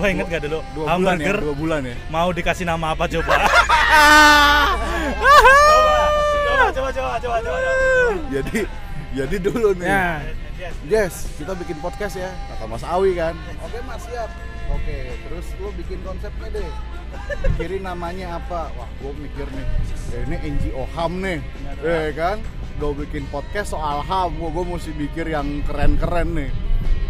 Coba inget gak dulu? Dua bulan ya, hamburger dua bulan ya. mau dikasih nama apa coba? coba, coba, coba, coba, coba, coba. Jadi jadi dulu nih. Ya. Yes. Kita bikin podcast ya. Kata Mas Awi kan. Oke Mas siap. Oke, terus lu bikin konsepnya deh. Pikirin namanya apa? Wah, gua mikir nih. Ya ini NGO HAM nih. Eh kan? Gue bikin podcast soal HAM. Gua, gua mesti mikir yang keren-keren nih.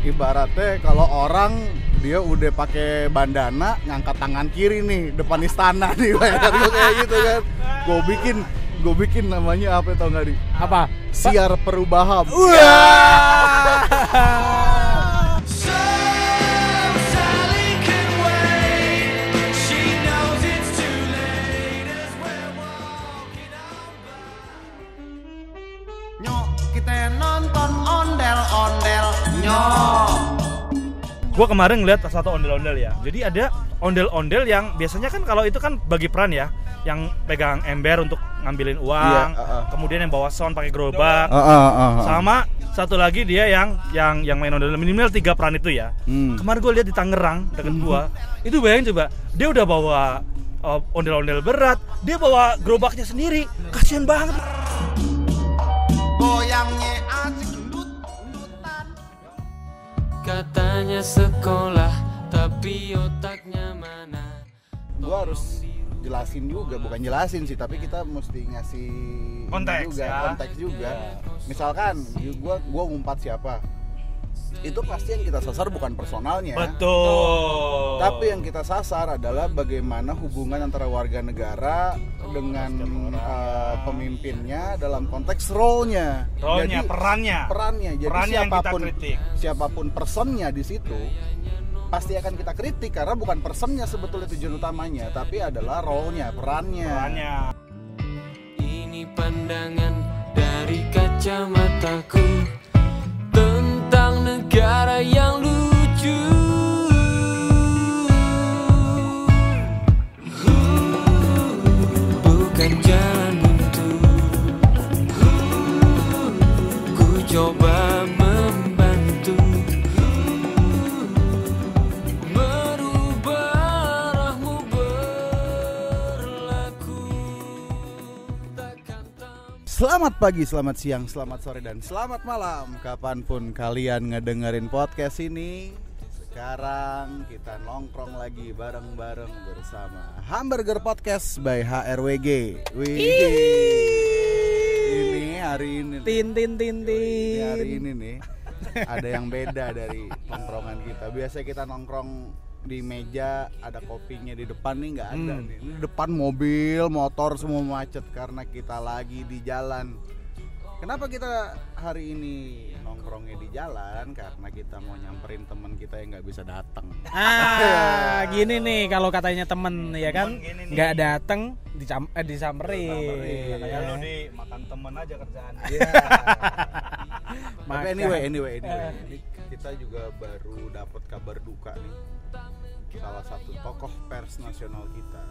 Ibaratnya kalau orang dia udah pakai bandana ngangkat tangan kiri nih depan istana nih bayangkan gua kayak gitu kan. Gue bikin gue bikin namanya apa tau nggak di? Apa? siar perubahan Gua kemarin ngeliat satu ondel-ondel ya. Jadi ada ondel-ondel yang biasanya kan kalau itu kan bagi peran ya, yang pegang ember untuk ngambilin uang, Iya, uh-uh. kemudian yang bawa sound pakai gerobak, Ah, ah, ah, ah. sama satu lagi dia yang yang yang main ondel minimal tiga peran itu ya. Hmm. Kemarin gue lihat di Tangerang deket gua, itu bayangin coba, dia udah bawa uh, ondel-ondel berat, dia bawa gerobaknya sendiri, kasihan banget. Goyangnya Katanya sekolah, tapi otaknya mana? gua harus jelasin juga bukan jelasin sih tapi kita mesti ngasih Konteks, juga ya. konteks juga misalkan gua gua ngumpat siapa itu pasti yang kita sasar bukan personalnya Betul. tapi yang kita sasar adalah bagaimana hubungan antara warga negara dengan eh, pemimpinnya dalam konteks role-nya Role-nya, Jadi, perannya. perannya jadi Perannya yang kita siapa pun kritik. siapa pun personnya di situ pasti akan kita kritik karena bukan personnya sebetulnya tujuan utamanya tapi adalah role-nya perannya perannya. Ini pandangan dari kacamataku tentang negara yang lucu. Bukan jalan buntu. Ku coba Selamat pagi, selamat siang, selamat sore, dan selamat malam. Kapan pun kalian ngedengerin podcast ini Sekarang kita nongkrong lagi bareng-bareng bersama Hamburger Podcast by HRWG Wih, Ini hari ini nih. Tin tin tin Ini hari tin. ini nih Ada yang beda dari nongkrongan kita. Biasanya kita nongkrong di meja ada kopinya di depan nih nggak ada Hmm. nih Ini depan mobil motor semua macet karena kita lagi di jalan kenapa kita hari ini nongkrongnya di jalan karena kita mau nyamperin teman kita yang nggak bisa datang Ah, gini nih kalau katanya temen ya kan nggak dateng dicam eh, disamperin. Disamperin. Kayak lu di makan temen aja kerjaan. Iya. Tapi anyway, anyway, anyway, ini kita juga baru dapat kabar duka nih. Salah satu tokoh pers nasional kita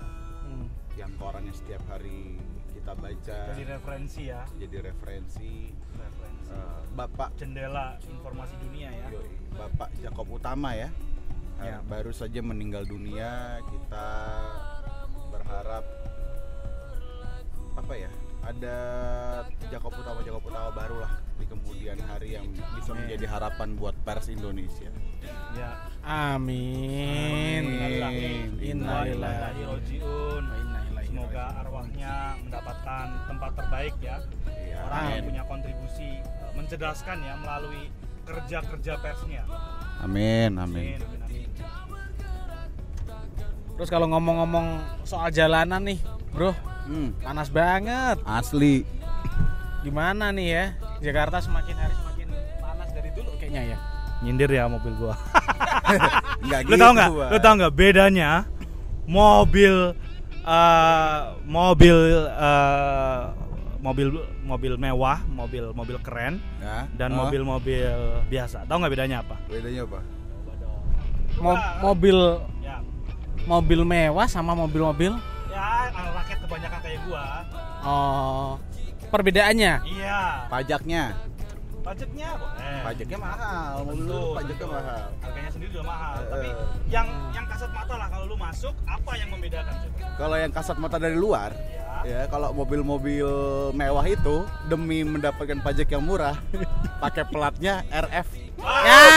Hmm. yang korannya setiap hari kita baca Jadi referensi ya. jadi referensi Referensi. eh, Bapak Jendela informasi dunia ya. yoi, Bapak Jakob Utama ya. Eh, Ya. baru saja meninggal dunia. Kita berharap apa ya? Ada Jakob Utama Jakob Utama baru lah di kemudian hari yang bisa menjadi harapan buat pers Indonesia. Ya. Amin. Amin. Innalillahi rojiun. Semoga arwahnya mendapatkan tempat terbaik ya. Iya. Orang yang punya kontribusi eh, mencerdaskan ya melalui kerja-kerja persnya. Amin, amin. Amin, amin, amin. Terus kalau ngomong-ngomong soal jalanan nih, Bro, Hmm, panas banget. asli. Gimana nih ya? Jakarta semakin hari semakin panas dari dulu kayaknya ya. Nyindir ya mobil gua. Enggak Lu tau nggak? Lu tau nggak bedanya mobil eh, mobil eh, mobil mobil mewah, mobil mobil keren Ya. dan mobil-mobil biasa. Tahu nggak bedanya apa? bedanya apa? Mo- mobil Ya, mobil mewah sama mobil-mobil ya anak rakyat kebanyakan kayak gua. oh perbedaannya Iya. Pajaknya. Pajaknya boleh. pajaknya mahal mobil Tentu, lu pajaknya mahal Harganya sendiri juga mahal. Eh, Tapi eh. yang yang kasat mata lah kalau lu masuk, apa yang membedakan kalau yang kasat mata dari luar ya kalau mobil-mobil mewah itu demi mendapatkan pajak yang murah pakai platnya RF Ya.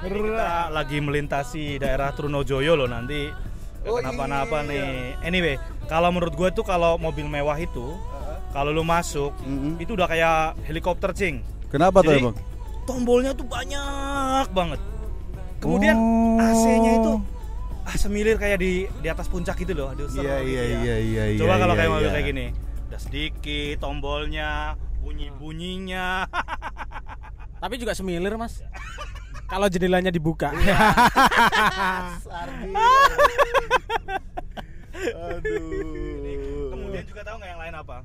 Ini kita lagi melintasi daerah Trunojoyo loh nanti. Oh, Kenapa-napa iya. nih. Anyway, kalau menurut gue tuh kalau mobil mewah itu, kalau lu masuk, Mm-mm. itu udah kayak helikopter cing. kenapa tuh bang tombolnya tuh banyak banget. Kemudian Oh. AC-nya itu ah semilir kayak di di atas puncak gitu loh. Aduh, seru iya gitu iya ya. iya iya Coba iya, kalau kayak iya, mobil iya. kayak gini, udah sedikit tombolnya, bunyi-bunyinya. Tapi juga semilir, Mas. Kalau jendelanya dibuka. Sardi. Aduh. Kemudian juga tahu nggak yang lain apa?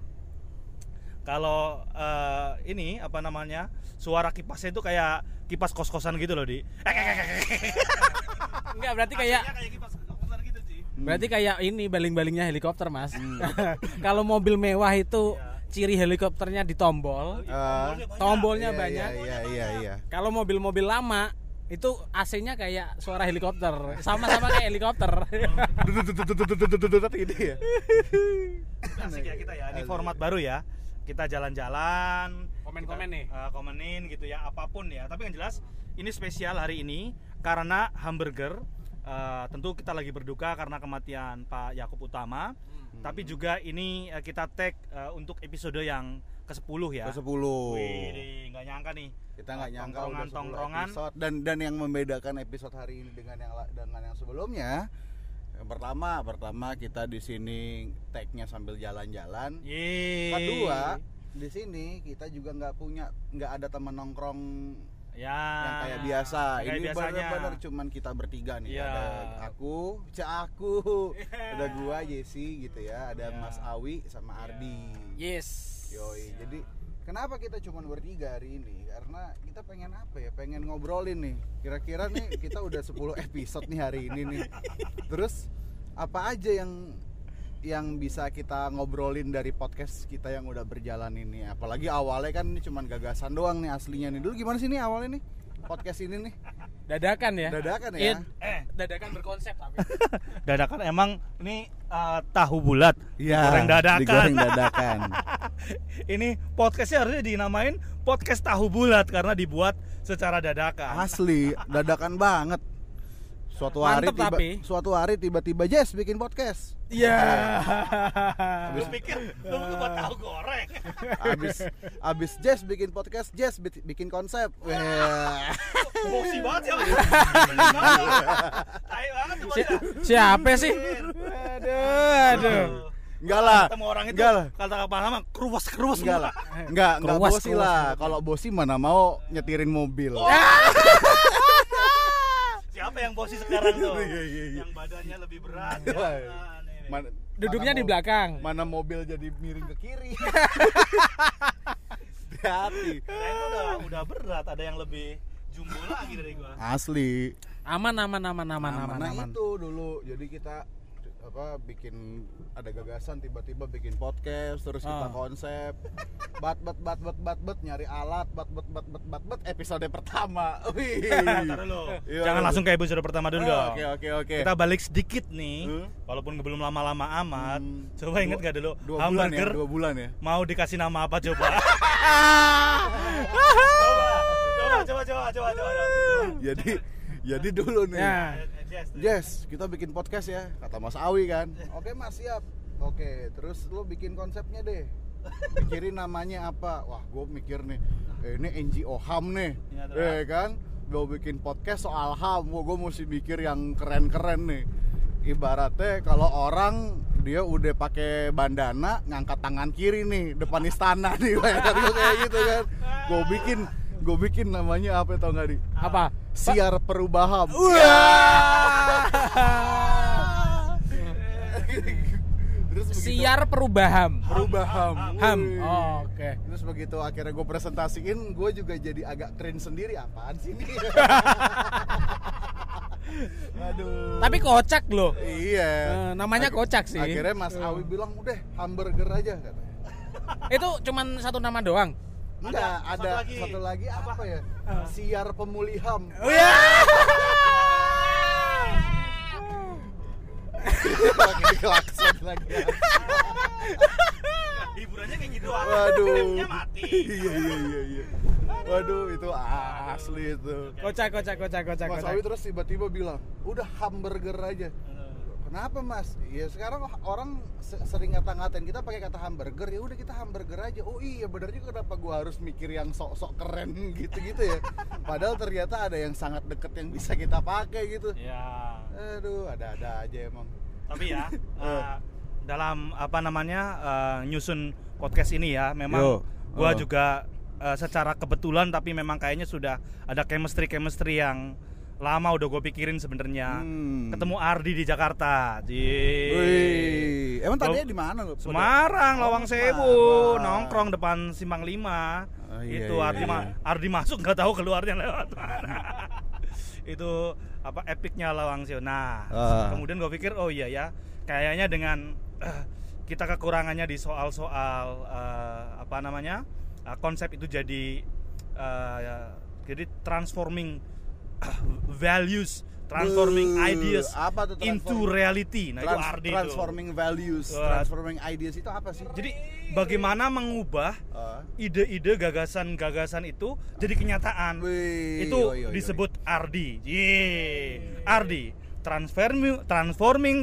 Kalau eh, ini apa namanya suara kipasnya itu kayak kipas kos-kosan gitu loh di. Enggak, berarti kayak kayak kipas kos-kosan gitu sih. berarti kayak ini baling-balingnya helikopter, Mas. Kalau mobil mewah itu ciri helikopternya di tombol. Ah, Tombolnya iya, banyak. Iya iya iya. Kalau mobil-mobil lama itu AC-nya kayak suara helikopter. Sama-sama kayak helikopter. Ini ya. Asik ya kita ya. Ini format baru ya. Kita jalan-jalan, Komen-komen nih. eh, komenin gitu ya apa pun ya. Tapi yang jelas ini spesial hari ini karena hamburger. eh, tentu kita lagi berduka karena kematian Pak Yakub Utama. Tapi juga ini eh, kita tag eh, untuk episode yang ke-10 ya. Ke 10. Wih, nggak nyangka nih. Kita nggak nyangka udah 10 Tongkrongan-tongkrongan. episode. dan dan yang membedakan episode hari ini dengan yang dengan yang sebelumnya yang pertama pertama kita di sini tag-nya sambil jalan-jalan. Kedua di sini kita juga nggak punya nggak ada teman nongkrong ya. yang kayak biasa. Kayak ini benar-benar cuman kita bertiga nih. Iya. ada aku cak aku. Ada gua Jesse gitu ya. Ada Iya. Mas Awi sama Ardi. Yes. Yoi, jadi kenapa kita cuma bertiga hari ini? Karena kita pengen apa ya? Pengen ngobrolin nih. Kira-kira nih kita udah 10 episode nih hari ini nih. Terus apa aja yang yang bisa kita ngobrolin dari podcast kita yang udah berjalan ini? Apalagi awalnya kan ini cuma gagasan doang nih aslinya nih. Dulu gimana sih nih awalnya nih? Podcast ini nih. Dadakan ya. Dadakan ya. It- eh dadakan berkonsep tapi. dadakan emang ini eh, tahu bulat Iya, goreng dadakan digoreng dadakan. ini podcastnya harusnya dinamain podcast tahu bulat karena dibuat secara dadakan Asli, dadakan banget. Suatu hari Mantep tiba, tapi. suatu hari tiba-tiba Jess bikin podcast. Iya. lu pikir lu tuh buat tahu goreng abis abis Jess bikin podcast Jess bi- bikin konsep Wah. bosi banget ya tai banget siapa sih? Aduh, aduh. Enggak lah. Ketemu orang itu enggak lah. kata apa nama keruas keruas enggak lah. Enggak enggak Keruas, bosi lah. kalau bosi mana mau nyetirin mobil. Siapa yang bosi sekarang tuh? Iya, iya, iya. yang badannya lebih berat. Ini. mana, Duduknya mana di belakang. mana mobil jadi miring ke kiri. Hati Kirain tuh udah udah berat. Ada yang lebih jumbo lagi dari gua. Asli. Aman aman aman aman Nah, aman nah aman. itu dulu. Jadi kita apa bikin ada gagasan tiba-tiba bikin podcast terus kita Ah. konsep bat bat bat bat bat bat nyari alat bat bat bat bat bat bat episode pertama wih. Iya, Jangan langsung kayak episode pertama dulu dong. oke oke oke Kita balik sedikit nih, Hmm? walaupun belum lama-lama amat. Hmm, Coba inget dua- gak dulu dua bulan ya hamburger dua bulan ya mau dikasih nama apa coba? coba, coba, coba, coba, coba, coba. jadi jadi dulu nih Ya. Yes, Yes, kita bikin podcast ya, kata Mas Awi kan. Oke Mas, siap. Oke, terus lu bikin konsepnya deh. Pikirin namanya apa? Wah, gue mikir nih, eh, ini NGO HAM nih, Iya, terus? eh kan? Gue bikin podcast soal HAM, Wah, gue mesti mikir yang keren-keren nih. Ibaratnya kalau orang dia udah pakai bandana ngangkat tangan kiri nih depan istana nih bayangkan gue kayak gitu kan gue bikin gue bikin namanya apa tau nggak di Apa? siar perubahan Terus begitu- Siar perubahan. perubahan. Ham. Oh, Oke. Terus begitu akhirnya gue presentasiin, gue juga jadi agak keren sendiri. Apaan sih ini? Aduh. Tapi kocak loh. Iya. Eh, namanya Ak- kocak sih. Akhirnya Mas Awi bilang udah hamburger aja katanya. Itu cuman satu nama doang. Enggak, Ada, ada, satu lagi. satu lagi apa, ya? Siar pemuliham. Oh ya. Lagi dikelakson lagi. hiburannya kayak gitu Waduh. filmnya mati Iya iya iya iya. Waduh, itu asli itu. Kocak kocak kocak kocak Mas. Awi terus tiba-tiba bilang, "Udah hamburger aja." Kenapa mas? Ya sekarang orang se- sering ngata-ngatain kita pakai kata hamburger ya udah kita hamburger aja. Oh iya bener juga kenapa gua harus mikir yang sok-sok keren gitu-gitu ya. Padahal ternyata ada yang sangat deket yang bisa kita pakai gitu. ya Aduh ada-ada aja emang. tapi ya eh, dalam apa namanya eh, nyusun podcast ini ya memang Yo. gua Oh. juga eh, secara kebetulan tapi memang kayaknya sudah ada chemistry chemistry yang lama udah gue pikirin sebenarnya Hmm. ketemu Ardi di Jakarta di Wih, emang tadinya di mana lo? Semarang, Oh, Lawang Sewu, Semarang. nongkrong depan Simpang 5 Oh, iya, Itu iya, Ardi, iya. ma- Ardi masuk nggak tahu keluarnya lewat mana. itu apa epicnya Lawang Sewu. Nah, Ah. kemudian gue pikir oh iya ya, kayaknya dengan eh, kita kekurangannya di soal-soal eh, apa namanya eh, konsep itu jadi eh, ya, jadi transforming values, transforming Buh, ideas apa tuh into transform- reality. Nah, itu Trans- Ardi tuh. transforming values, Wah. transforming ideas itu apa sih? Jadi bagaimana mengubah Ah. ide-ide gagasan-gagasan itu jadi kenyataan. Wih, itu yoi, yoi, yoi. disebut Ardi. Yeay. Ardi transforming transforming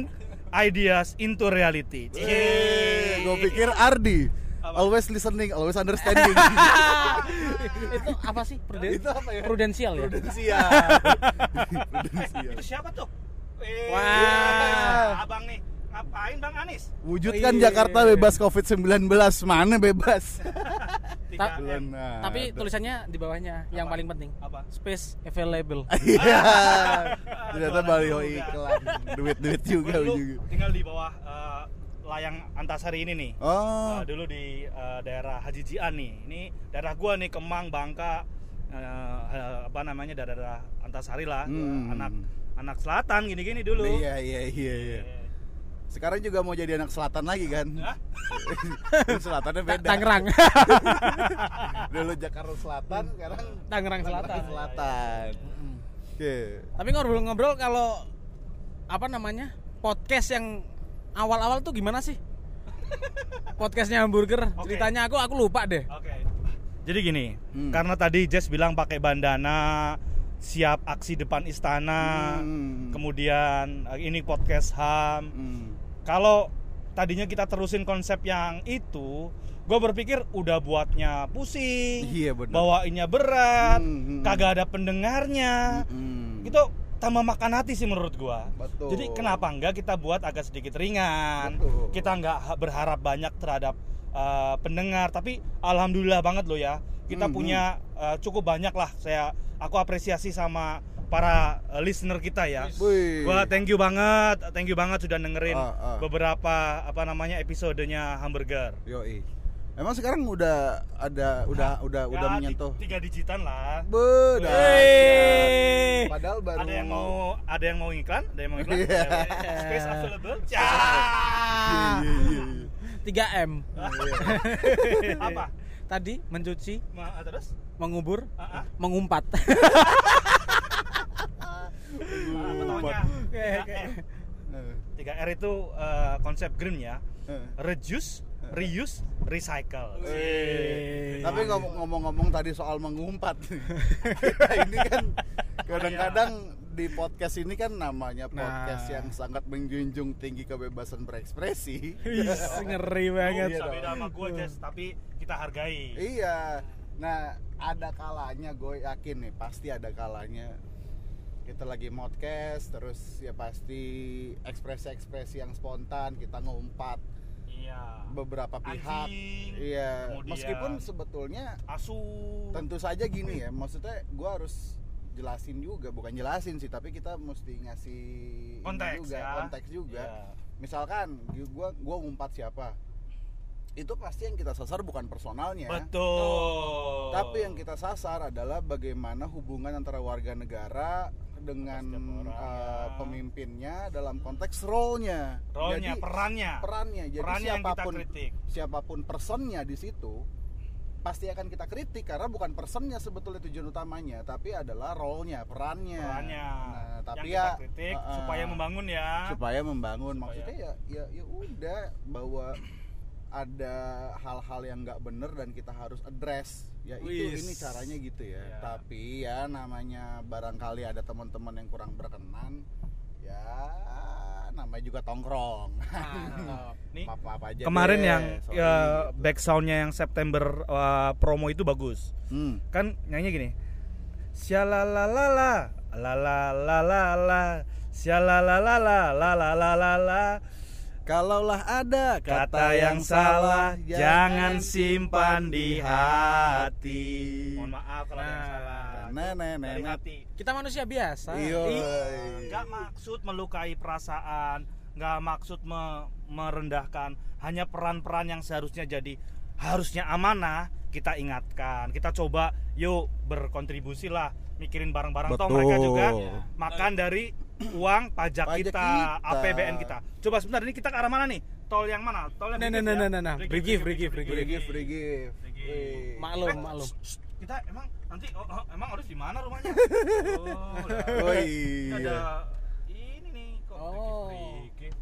ideas into reality. Gue pikir Ardi? Always listening, always understanding. itu apa sih? Pruden- itu apa ya? Prudensial ya? Prudensial. Prudensial. Itu siapa tuh? Eh, Wah. Abang nih. Ngapain Bang Anis? Wujudkan Iya. Jakarta bebas COVID-19. Mana bebas? Ta-. Nah, Tapi ada. tulisannya di bawahnya yang paling penting. Apa? Space available. Iya. Ternyata baliho iklan. Duit-duit juga juga. tinggal di bawah eh, layang Antasari ini nih. Oh. Uh, dulu di uh, daerah Haji Jian nih. Ini daerah gua nih Kemang, Bangka, uh, uh, apa namanya daerah Antasari lah. Hmm. Anak anak selatan gini-gini dulu. Iya iya iya iya. Sekarang juga mau jadi anak selatan lagi kan? Selatannya beda. Tangerang. Dulu Jakarta Selatan, sekarang Tangerang Selatan. Selatan. Oke. Tapi ngobrol-ngobrol kalau apa namanya? Podcast yang awal-awal tuh gimana sih? Podcastnya hamburger. Oke. Ceritanya aku aku lupa deh. Oke. Jadi gini, Hmm. karena tadi Jess bilang pakai bandana, siap aksi depan istana, Hmm. kemudian uh, ini podcast HAM. Hmm. Kalau tadinya kita terusin konsep yang itu, gue berpikir udah buatnya pusing, Iya, benar. bawainnya berat, Hmm, hmm. kagak ada pendengarnya, Hmm. gitu tambah makan hati sih menurut gua. Betul. Jadi kenapa enggak kita buat agak sedikit ringan? Betul. Kita nggak ha- berharap banyak terhadap uh, pendengar, tapi alhamdulillah banget loh ya. Kita Hmm, punya uh, cukup banyak lah. Saya aku apresiasi sama para uh, listener kita ya. Wih. Gua thank you banget, thank you banget sudah dengerin Ah, ah. beberapa apa namanya episodenya hamburger. Yoi. Emang sekarang udah ada udah udah udah Ya, menyentuh. ti- tiga digitan lah. Be, dah. Wey. Padahal baru Ada yang mau ada yang mau iklan, ada yang mau iklan. Iya. Space available. Ya. Iya, iya, iya, iya. 3M. Apa? Tadi mencuci, Ma, terus? mengubur, Ah, ah. mengumpat. Apa taunya? Kayak- 3R. Eh, 3R itu eh, konsep green ya. eh. Reduce, reuse, recycle. Wih. Tapi ngomong- ngomong-ngomong tadi soal mengumpat, kita ini kan kadang-kadang di podcast ini kan namanya podcast Nah. yang sangat menjunjung tinggi kebebasan berekspresi. Ih, ngeri banget. Iya beda sama gue, Jess, tapi kita hargai. Iya. Nah, ada kalanya gue yakin nih, pasti ada kalanya kita lagi podcast terus ya pasti ekspresi-ekspresi yang spontan kita ngumpat Iya. beberapa pihak. Anjing, Iya, meskipun sebetulnya asu. tentu saja gini ya, maksudnya gue harus jelasin juga, bukan jelasin sih, tapi kita mesti ngasih Konteks juga, ya. konteks juga. Iya. Misalkan gue gua ngumpat siapa, itu pasti yang kita sasar bukan personalnya. Betul. Tapi yang kita sasar adalah bagaimana hubungan antara warga negara dengan orang, eh, ya. pemimpinnya dalam konteks role-nya. Role-nya, Jadi, perannya. perannya. Jadi Perannya yang kita siapa pun kritik. siapa pun personnya di situ pasti akan kita kritik karena bukan personnya sebetulnya tujuan utamanya, tapi adalah role-nya, perannya. Perannya. Nah, tapi yang ya kita kritik eh, eh, supaya membangun ya. supaya membangun Supaya- maksudnya ya ya ya udah bahwa ada hal-hal yang nggak bener dan kita harus address ya itu Wis. ini caranya gitu ya Ya. tapi ya namanya barangkali ada teman-teman yang kurang berkenan ya namanya juga tongkrong Mantap. Nih, maaf maaf aja kemarin deh, yang sorry, ya, gitu. back soundnya yang September uh, promo itu bagus. Hmm. Kan nyanyi gini. Syalalalala la la la la la syalalalala la la la la la kalaulah ada kata yang salah jangan simpan di hati. Mohon maaf kalau ada yang Nah. salah. Nah, nah, nah, nah. hati. Kita manusia biasa. Iya. Nggak maksud melukai perasaan nggak maksud me- merendahkan hanya peran-peran yang seharusnya jadi harusnya amanah kita ingatkan kita coba yuk berkontribusi lah mikirin barang-barang toh mereka juga makan dari uang pajak, Pajak kita, kita. APBN kita coba sebentar ini kita ke arah mana nih tol yang mana tol yang Nah, nah, nah, ya? nah, nah, nah. Brigif, Brigif, Brigif. Brigif. Maklum, maklum. kita emang nanti oh, oh, emang harus di mana rumahnya oh. Oh, Ini iya. ada ini nih kok Oh. Brigif, Brigif.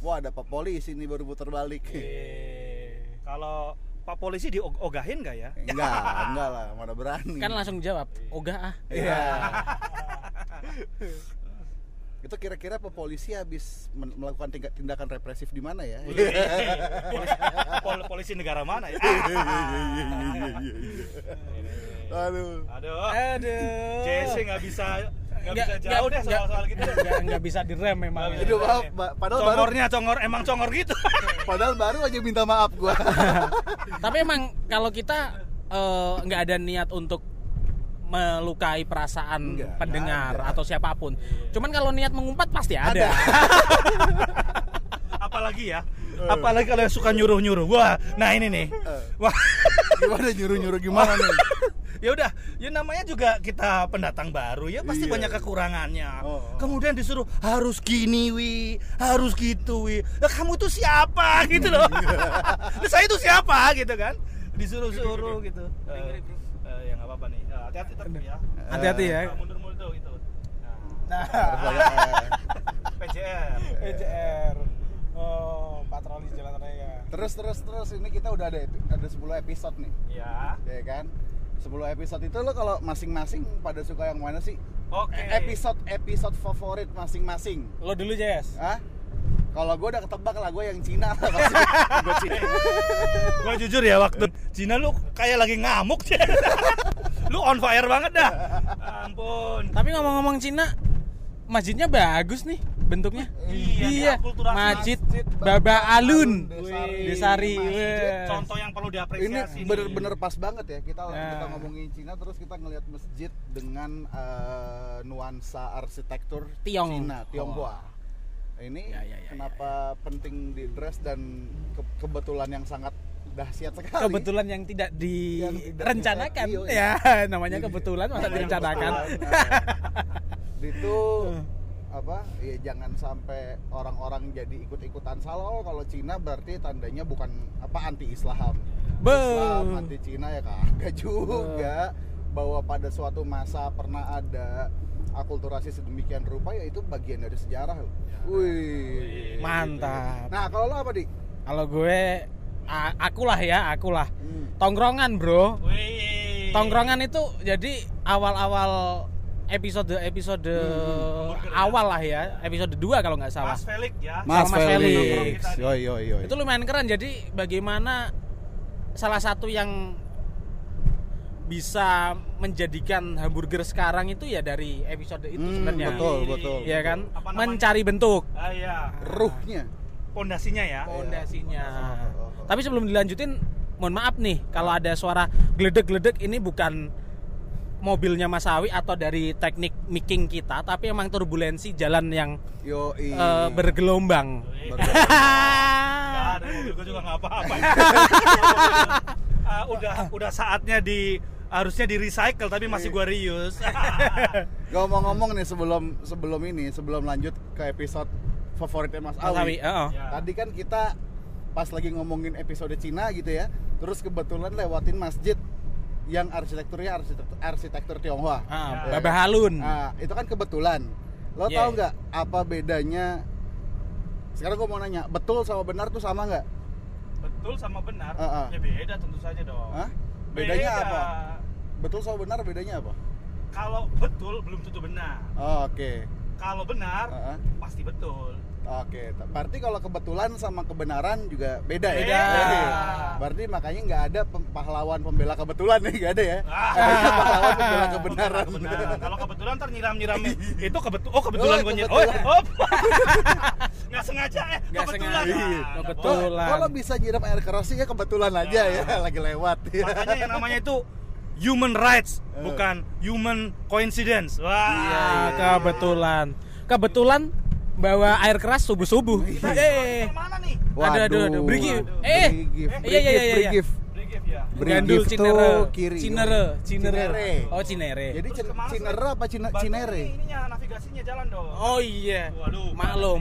Wah ada pak polisi nih baru putar balik. Eh, Kalau Pak Polisi diogahin nggak ya? Enggak, enggak lah, mana berani. Kan langsung jawab, ogah ah. Iya. Itu kira-kira polisi habis melakukan tindak- tindakan represif di mana ya? polisi, pol- polisi negara mana ya? Aduh. Aduh, Aduh. JC nggak bisa nggak bisa jauh deh soal-soal gitu. Nggak, bisa direm memang. Bisa. Aduh maaf, padahal baru Congornya congor emang congor gitu. padahal baru aja minta maaf gua. Tapi emang kalau kita eh, nggak ada niat untuk melukai perasaan Nggak, pendengar nggak ada. atau siapa pun. Cuman kalau niat mengumpat pasti ada. Apalagi ya, apalagi kalau yang suka nyuruh-nyuruh. Wah, nah ini nih. Eh. Wah, Gimana nyuruh-nyuruh gimana nih? ya udah, ya namanya juga kita pendatang baru ya pasti Iya. banyak kekurangannya. Oh. Kemudian disuruh harus gini wi, harus gitu wi. Lah kamu tuh siapa gitu loh. Lah saya itu siapa gitu kan? Disuruh-suruh gitu. Eh, eh, ya nggak apa-apa nih. Eh, Hati-hati tapi ya. Hati-hati ya. Eh, Mundur-mundur itu. Nah, Harus banyak, eh. PJR. PJR. Oh, patroli jalan raya. Terus terus terus ini kita udah ada ada 10 episode nih, Ya. ya kan? 10 episode itu lo kalau masing-masing pada suka yang mana sih? Oke. Episode episode favorit masing-masing. Lo dulu, Jess. Hah? Kalau gue udah ketebak lah gue yang Cina lah. Gue Cina. Gua jujur ya waktu Cina lu kayak lagi ngamuk sih. lu on fire banget dah. Ampun. Tapi ngomong-ngomong Cina, masjidnya bagus nih bentuknya. Iya, akulturasi Masjid Masjid Baba Alun. Desari. Contoh yang perlu Ini diapresiasi. nih. bener-bener pas banget ya kita Nah. kita ngomongin Cina terus kita ngelihat masjid dengan eh, nuansa arsitektur Tiong. Cina, Tionghoa. Ini Ya, ya, ya, kenapa penting di dress dan ke- kebetulan yang sangat dahsyat sekali. Kebetulan yang tidak Yang tidak direncanakan. Ya, iya, namanya Jadi- kebetulan masa direncanakan. Nah, itu apa ya jangan sampai orang-orang jadi ikut-ikutan salah oh kalau Cina berarti tandanya bukan apa anti Islam Be. Islam anti Cina ya kagak juga bahwa pada suatu masa pernah ada akulturasi sedemikian rupa ya itu bagian dari sejarah loh. Wih. Mantap. Nah, kalau lo apa, Dik? Kalau gue a- akulah ya, akulah. Hmm. Tongkrongan, Bro. Wih. Tongkrongan itu jadi awal-awal episode episode Hamburger ya? awal lah ya, episode 2 kalau nggak salah. Mas Felix ya. Mas Mas Felix. Felix. Yoi yoi yoi. Itu lumayan keren. Jadi bagaimana salah satu yang bisa menjadikan hamburger sekarang itu ya dari episode itu Hmm, sebenarnya. betul, betul. Ya kan? Mencari bentuk Ah iya. ruhnya. Pondasinya ya. pondasinya. Oh. Tapi sebelum dilanjutin, mohon maaf nih kalau ada suara gledek-gledek ini bukan mobilnya Mas Awi atau dari teknik miking kita, tapi emang turbulensi jalan yang Yoi. eh, bergelombang. Juga nggak apa-apa. Ah, udah udah saatnya di harusnya di recycle tapi masih gua reuse. Ngomong-ngomong nih sebelum sebelum ini, sebelum lanjut ke episode favoritnya Mas Mas Awi. Awi, heeh. Ya. Tadi kan kita pas lagi ngomongin episode Cina gitu ya, terus kebetulan lewatin masjid yang arsitekturnya arsitektur, arsitektur Tionghoa. Ah, Ya. Babah Halun. Nah, itu kan kebetulan. Lo Yeah. tau nggak apa bedanya? Sekarang gue mau nanya, betul sama benar tuh sama nggak? Betul sama benar. Ah, ah. Ya beda tentu saja dong. Hah? Bedanya Beda. apa? Betul sama benar bedanya apa? Kalau betul belum tentu benar. Oh, Oke, Kalau benar Ah, ah. pasti betul. oke. Berarti kalau kebetulan sama kebenaran juga beda ya? Beda. Berarti makanya nggak ada pahlawan pembela kebetulan nih, nggak ada ya? Ah. Adanya pahlawan pembela kebenaran. Kebenaran. Kalau kebetulan ntar nyiram-nyiram itu kebetul. Oh kebetulan Oh, gue nyiram. kebetulan. Oh, oh. nggak sengaja eh. Nggak kebetulan. sengaja. Ah, Iya. nggak Kebetulan. Kalau bisa nyiram air keras sih ya kebetulan aja ya, lagi lewat. ya. Makanya yang namanya itu human rights, Eh. bukan human coincidence. Wah. Ah, kebetulan. Kebetulan bawa air keras subuh-subuh. Eh. Mana nih? Aduh, aduh, aduh. Beri gift. Waduh. Eh. Iya, iya, iya, iya, beri iya. gift. Beri gift ya. Gift Cinere. kiri. Cinere, Cinere. Cinere. Oh, Cinere. Jadi Cinere apa Cina Cinere? ini, Ininya navigasinya jalan dong. Oh iya. Waduh, Maklum.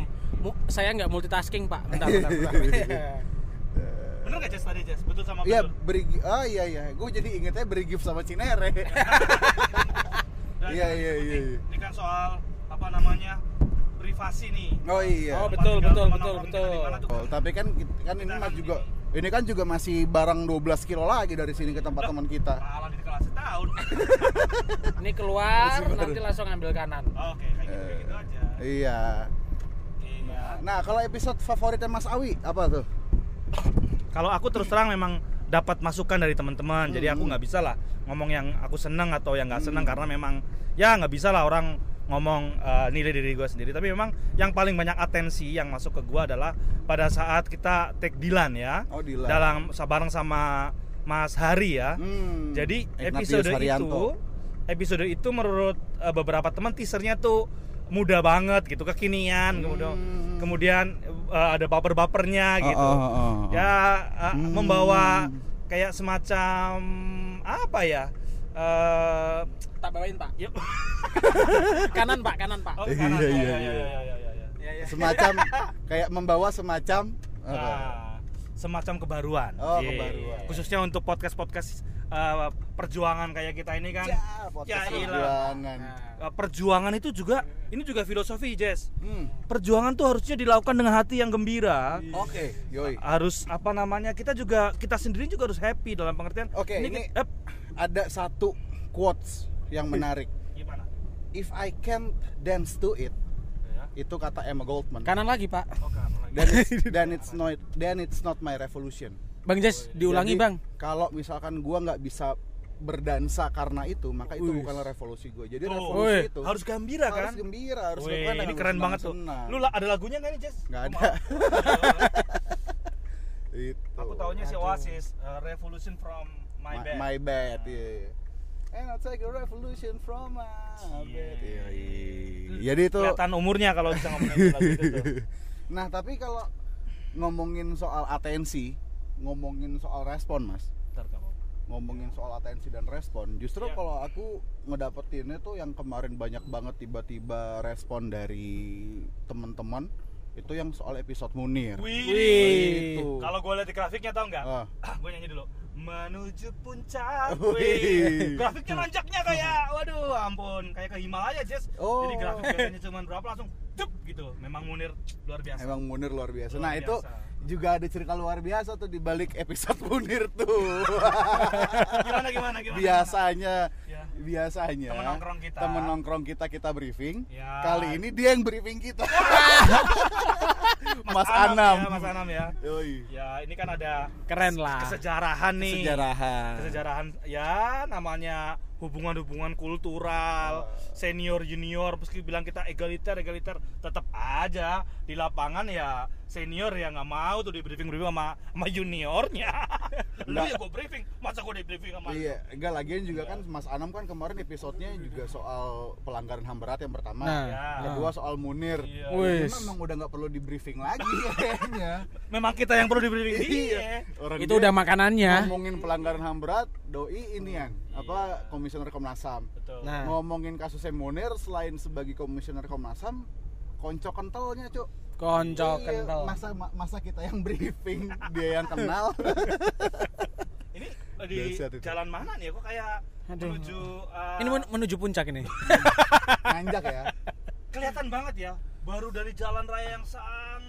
Saya nggak multitasking, Pak. Bentar, bentar, bentar. Bener nggak Jess tadi Jess? Betul sama Iya, betul. beri gi- oh iya iya. Gue jadi ingetnya beri gift sama Cinere. Iya, iya, iya, iya. Ini kan soal apa namanya privasi nih. Oh iya. Oh, betul, betul, betul, betul. Oh, tapi kan kan ini mah kan juga ini. kan juga masih barang 12 kilo lagi dari sini ke tempat teman kita. Malah di kelas setahun. Ini keluar nanti langsung ambil kanan. Oke, kayak gitu, kayak gitu aja. Iya. Iya. Nah, kalau episode favoritnya Mas Awi apa tuh? Kalau aku terus terang memang dapat masukan dari teman-teman, jadi aku Hmm. nggak bisa lah ngomong yang aku seneng atau yang nggak seneng Hmm. karena memang ya nggak bisa lah orang ngomong eh, nilai diri gue sendiri. Tapi memang yang paling banyak atensi yang masuk ke gue adalah pada saat kita take Dilan ya, Oh, Dilan. dalam bareng sama Mas Hari ya. Hmm, Jadi Ignatius episode itu, Haryanto. episode itu menurut eh, beberapa teman teasernya tuh mudah banget gitu, kekinian, kemudian Hmm. kemudian eh, ada baper-bapernya Oh, gitu. oh, oh, oh. Ya eh, Hmm. membawa kayak semacam apa ya? Eh, Tak bawain, Pak. yuk. Kanan, Pak, kanan, Pak. Oh, Iya, kanan. iya, Ya, iya, ya, iya. ya, ya, ya, ya. Iya, iya. semacam kayak membawa semacam? Nah, semacam kebaruan. Oh, Iya. kebaruan. Khususnya untuk podcast-podcast eh, perjuangan kayak kita ini kan. Ya, Ya, perjuangan. Eh, perjuangan itu juga ini juga filosofi, Jess. Hmm. Perjuangan tuh harusnya dilakukan dengan hati yang gembira. Oke, yoi. Harus apa namanya? Kita juga kita sendiri juga harus happy dalam pengertian. Oke, ini- ki- eh, Ada satu quotes yang menarik. gimana? If I can't dance to it, Ya. itu kata Emma Goldman. Kanan lagi, Pak. Oh, kanan lagi. Dan it's, then it's not then it's not my revolution. Bang Jes, diulangi, Jadi, Bang. Kalau misalkan gua nggak bisa berdansa karena itu, maka itu Wih. bukanlah revolusi gue. Jadi Tuh. revolusi Wih, itu harus gembira kan? harus gembira, harus Wih, lakukan ini keren banget tuh. Lu lah ada lagunya nggak nih, Jess? Nggak Gua ada. Itu. Aku taunya si. Oasis, uh, Revolution from My, My, Bad. my bad, iya. And I'll take a revolution from my bed. Iya, iya. Jadi itu Kelihatan umurnya kalau bisa ngomongin lagu itu tuh. Nah, tapi kalau ngomongin soal atensi, ngomongin soal respon, Mas. Ntar nggak apa-apa. Ngomongin soal atensi dan respon, justru Iya. kalau aku ngedapetinnya tuh yang kemarin banyak banget tiba-tiba respon dari teman-teman itu yang soal episode Munir. Wih. Itu. Kalau gue lihat di grafiknya tau nggak? Ah. gue nyanyi dulu. Menuju puncak. Wih. Wih. Grafiknya nanjaknya kayak, waduh, ampun, kayak ke Himalaya, Jess. Oh. Jadi grafik biasanya cuma berapa langsung, cep gitu. Memang Munir luar biasa. Emang Munir luar biasa. Luar nah, itu biasa. juga ada cerita luar biasa tuh di balik episode Munir tuh. gimana gimana gimana? biasanya Ya. Biasanya Temen nongkrong kita. temen nongkrong kita kita briefing Ya. kali ini dia yang briefing kita Mas, Anam Anam, ya, Mas Anam ya. Yoi. Ya, ini kan ada Keren lah. kesejarahan nih. Kesejarahan. Kesejarahan ya namanya hubungan-hubungan kultural, senior junior meski bilang kita egaliter egaliter tetap aja di lapangan ya senior ya nggak mau tuh di briefing briefing sama sama juniornya lu Nggak. ya gue briefing masa gue di briefing sama? Iya, enggak lagian juga kan Mas Anam kan kemarin episodenya juga soal pelanggaran HAM berat yang pertama. Nah, Ya. Kedua soal Munir. Iya. Wis. Memang udah nggak perlu di briefing lagi kayaknya. memang kita yang perlu di briefing iya Orang itu dia udah makanannya ngomongin pelanggaran HAM berat, doi ini kan apa komisioner Komnas HAM. betul nah Ngomongin kasusnya Munir selain sebagai komisioner Komnas HAM, konco kentalnya, Cuk. konco Iya, kental Masa ma- masa kita yang briefing, dia yang kenal. ini di jalan mana nih ya kok kayak Aduh. menuju eh, ini men- menuju puncak ini Nanjak ya. kelihatan banget ya baru dari jalan raya yang sangat